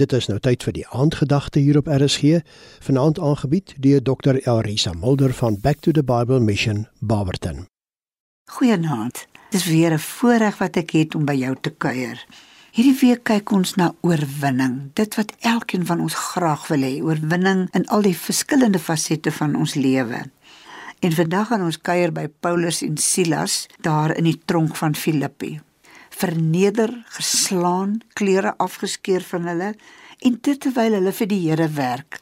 Dit is nou tyd vir die aandgedagte hier op RSG, vanaand aangebied deur Dr. Elrisa Mulder van Back to the Bible Mission Barberton. Goeienaand. Dis weer 'n voorreg wat ek het om by jou te kuier. Hierdie week kyk ons na oorwinning, dit wat elkeen van ons graag wil hê, oorwinning in al die verskillende fasette van ons lewe. En vandag gaan ons kuier by Paulus en Silas daar in die tronk van Filippi verneder, geslaan, klere afgeskeur van hulle en dit terwyl hulle vir die Here werk.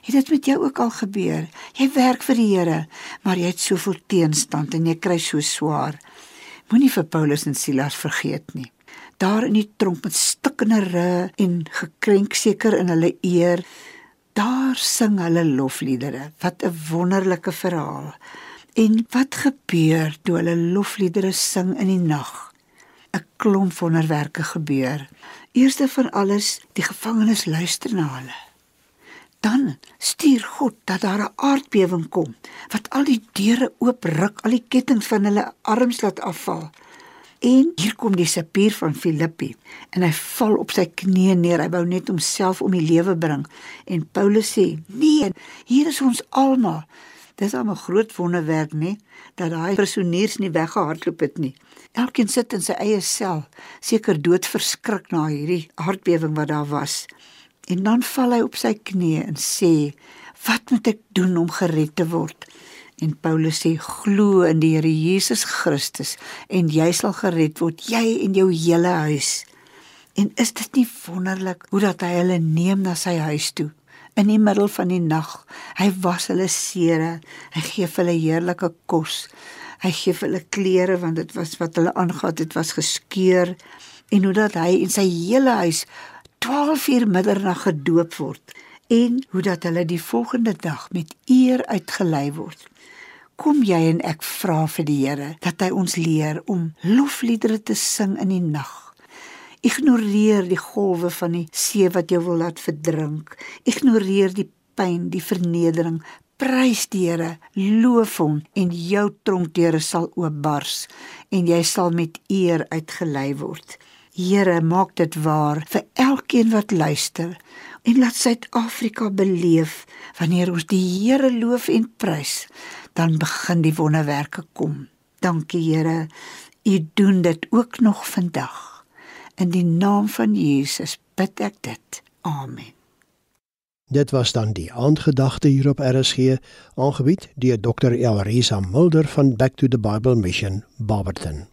Het dit met jou ook al gebeur? Jy werk vir die Here, maar jy het soveel teenstand en jy kry so swaar. Moenie vir Paulus en Silas vergeet nie. Daar in die tronk met stikkende rye en gekrenk seker in hulle eer, daar sing hulle lofliedere. Wat 'n wonderlike verhaal. En wat gebeur toe hulle lofliedere sing in die nag? 'n klomp wonderwerke gebeur. Eerste van alles, die gevangenes luister na hulle. Dan stuur God dat daar 'n aardbewing kom wat al die deure oopruk, al die kettinge van hulle arms laat afval. En hier kom die sepier van Filippi en hy val op sy knieë neer. Hy wou net homself om die lewe bring. En Paulus sê: "Nee, hier is ons almal." Dis al 'n groot wonderwerk, nê, dat daai prisoniers nie weggehardloop het nie. Elkeen sit in sy eie sel, seker dood verskrik na hierdie aardbewing wat daar was. En dan val hy op sy knieë en sê: "Wat moet ek doen om gered te word?" En Paulus sê: "Glo in die Here Jesus Christus en jy sal gered word, jy en jou hele huis." En is dit nie wonderlik hoe dat hy hulle neem na sy huis toe? In die middel van die nag. Hy was hulle sere. Hy gee hulle heerlike kos. Hy gee hulle klere want dit was wat hulle aangetree het was geskeur en hoe dat hy en sy hele huis 12 uur middernag gedoop word en hoe dat hulle die volgende dag met eer uitgelei word. Kom jy en ek vra vir die Here dat hy ons leer om lofliedere te sing in die nag Ignoreer die golwe van die see wat jou wil laat verdrink. Ignoreer die pyn, die vernedering. Prys die Here, loof hom en jou tronkdeure sal oopbars en jy sal met eer uitgelei word. Here, maak dit waar vir elkeen wat luister en laat Suid-Afrika beleef wanneer ons die Here loof en prys, dan begin die wonderwerke kom. Dankie Here, U doen dit ook nog vandag. In die naam van Jesus bid ek dit. Amen. Dit was dan die aandgedagte hier op RSG, aangebied deur Dr. Elrisa Mulder van Back to the Bible Mission, Barberton.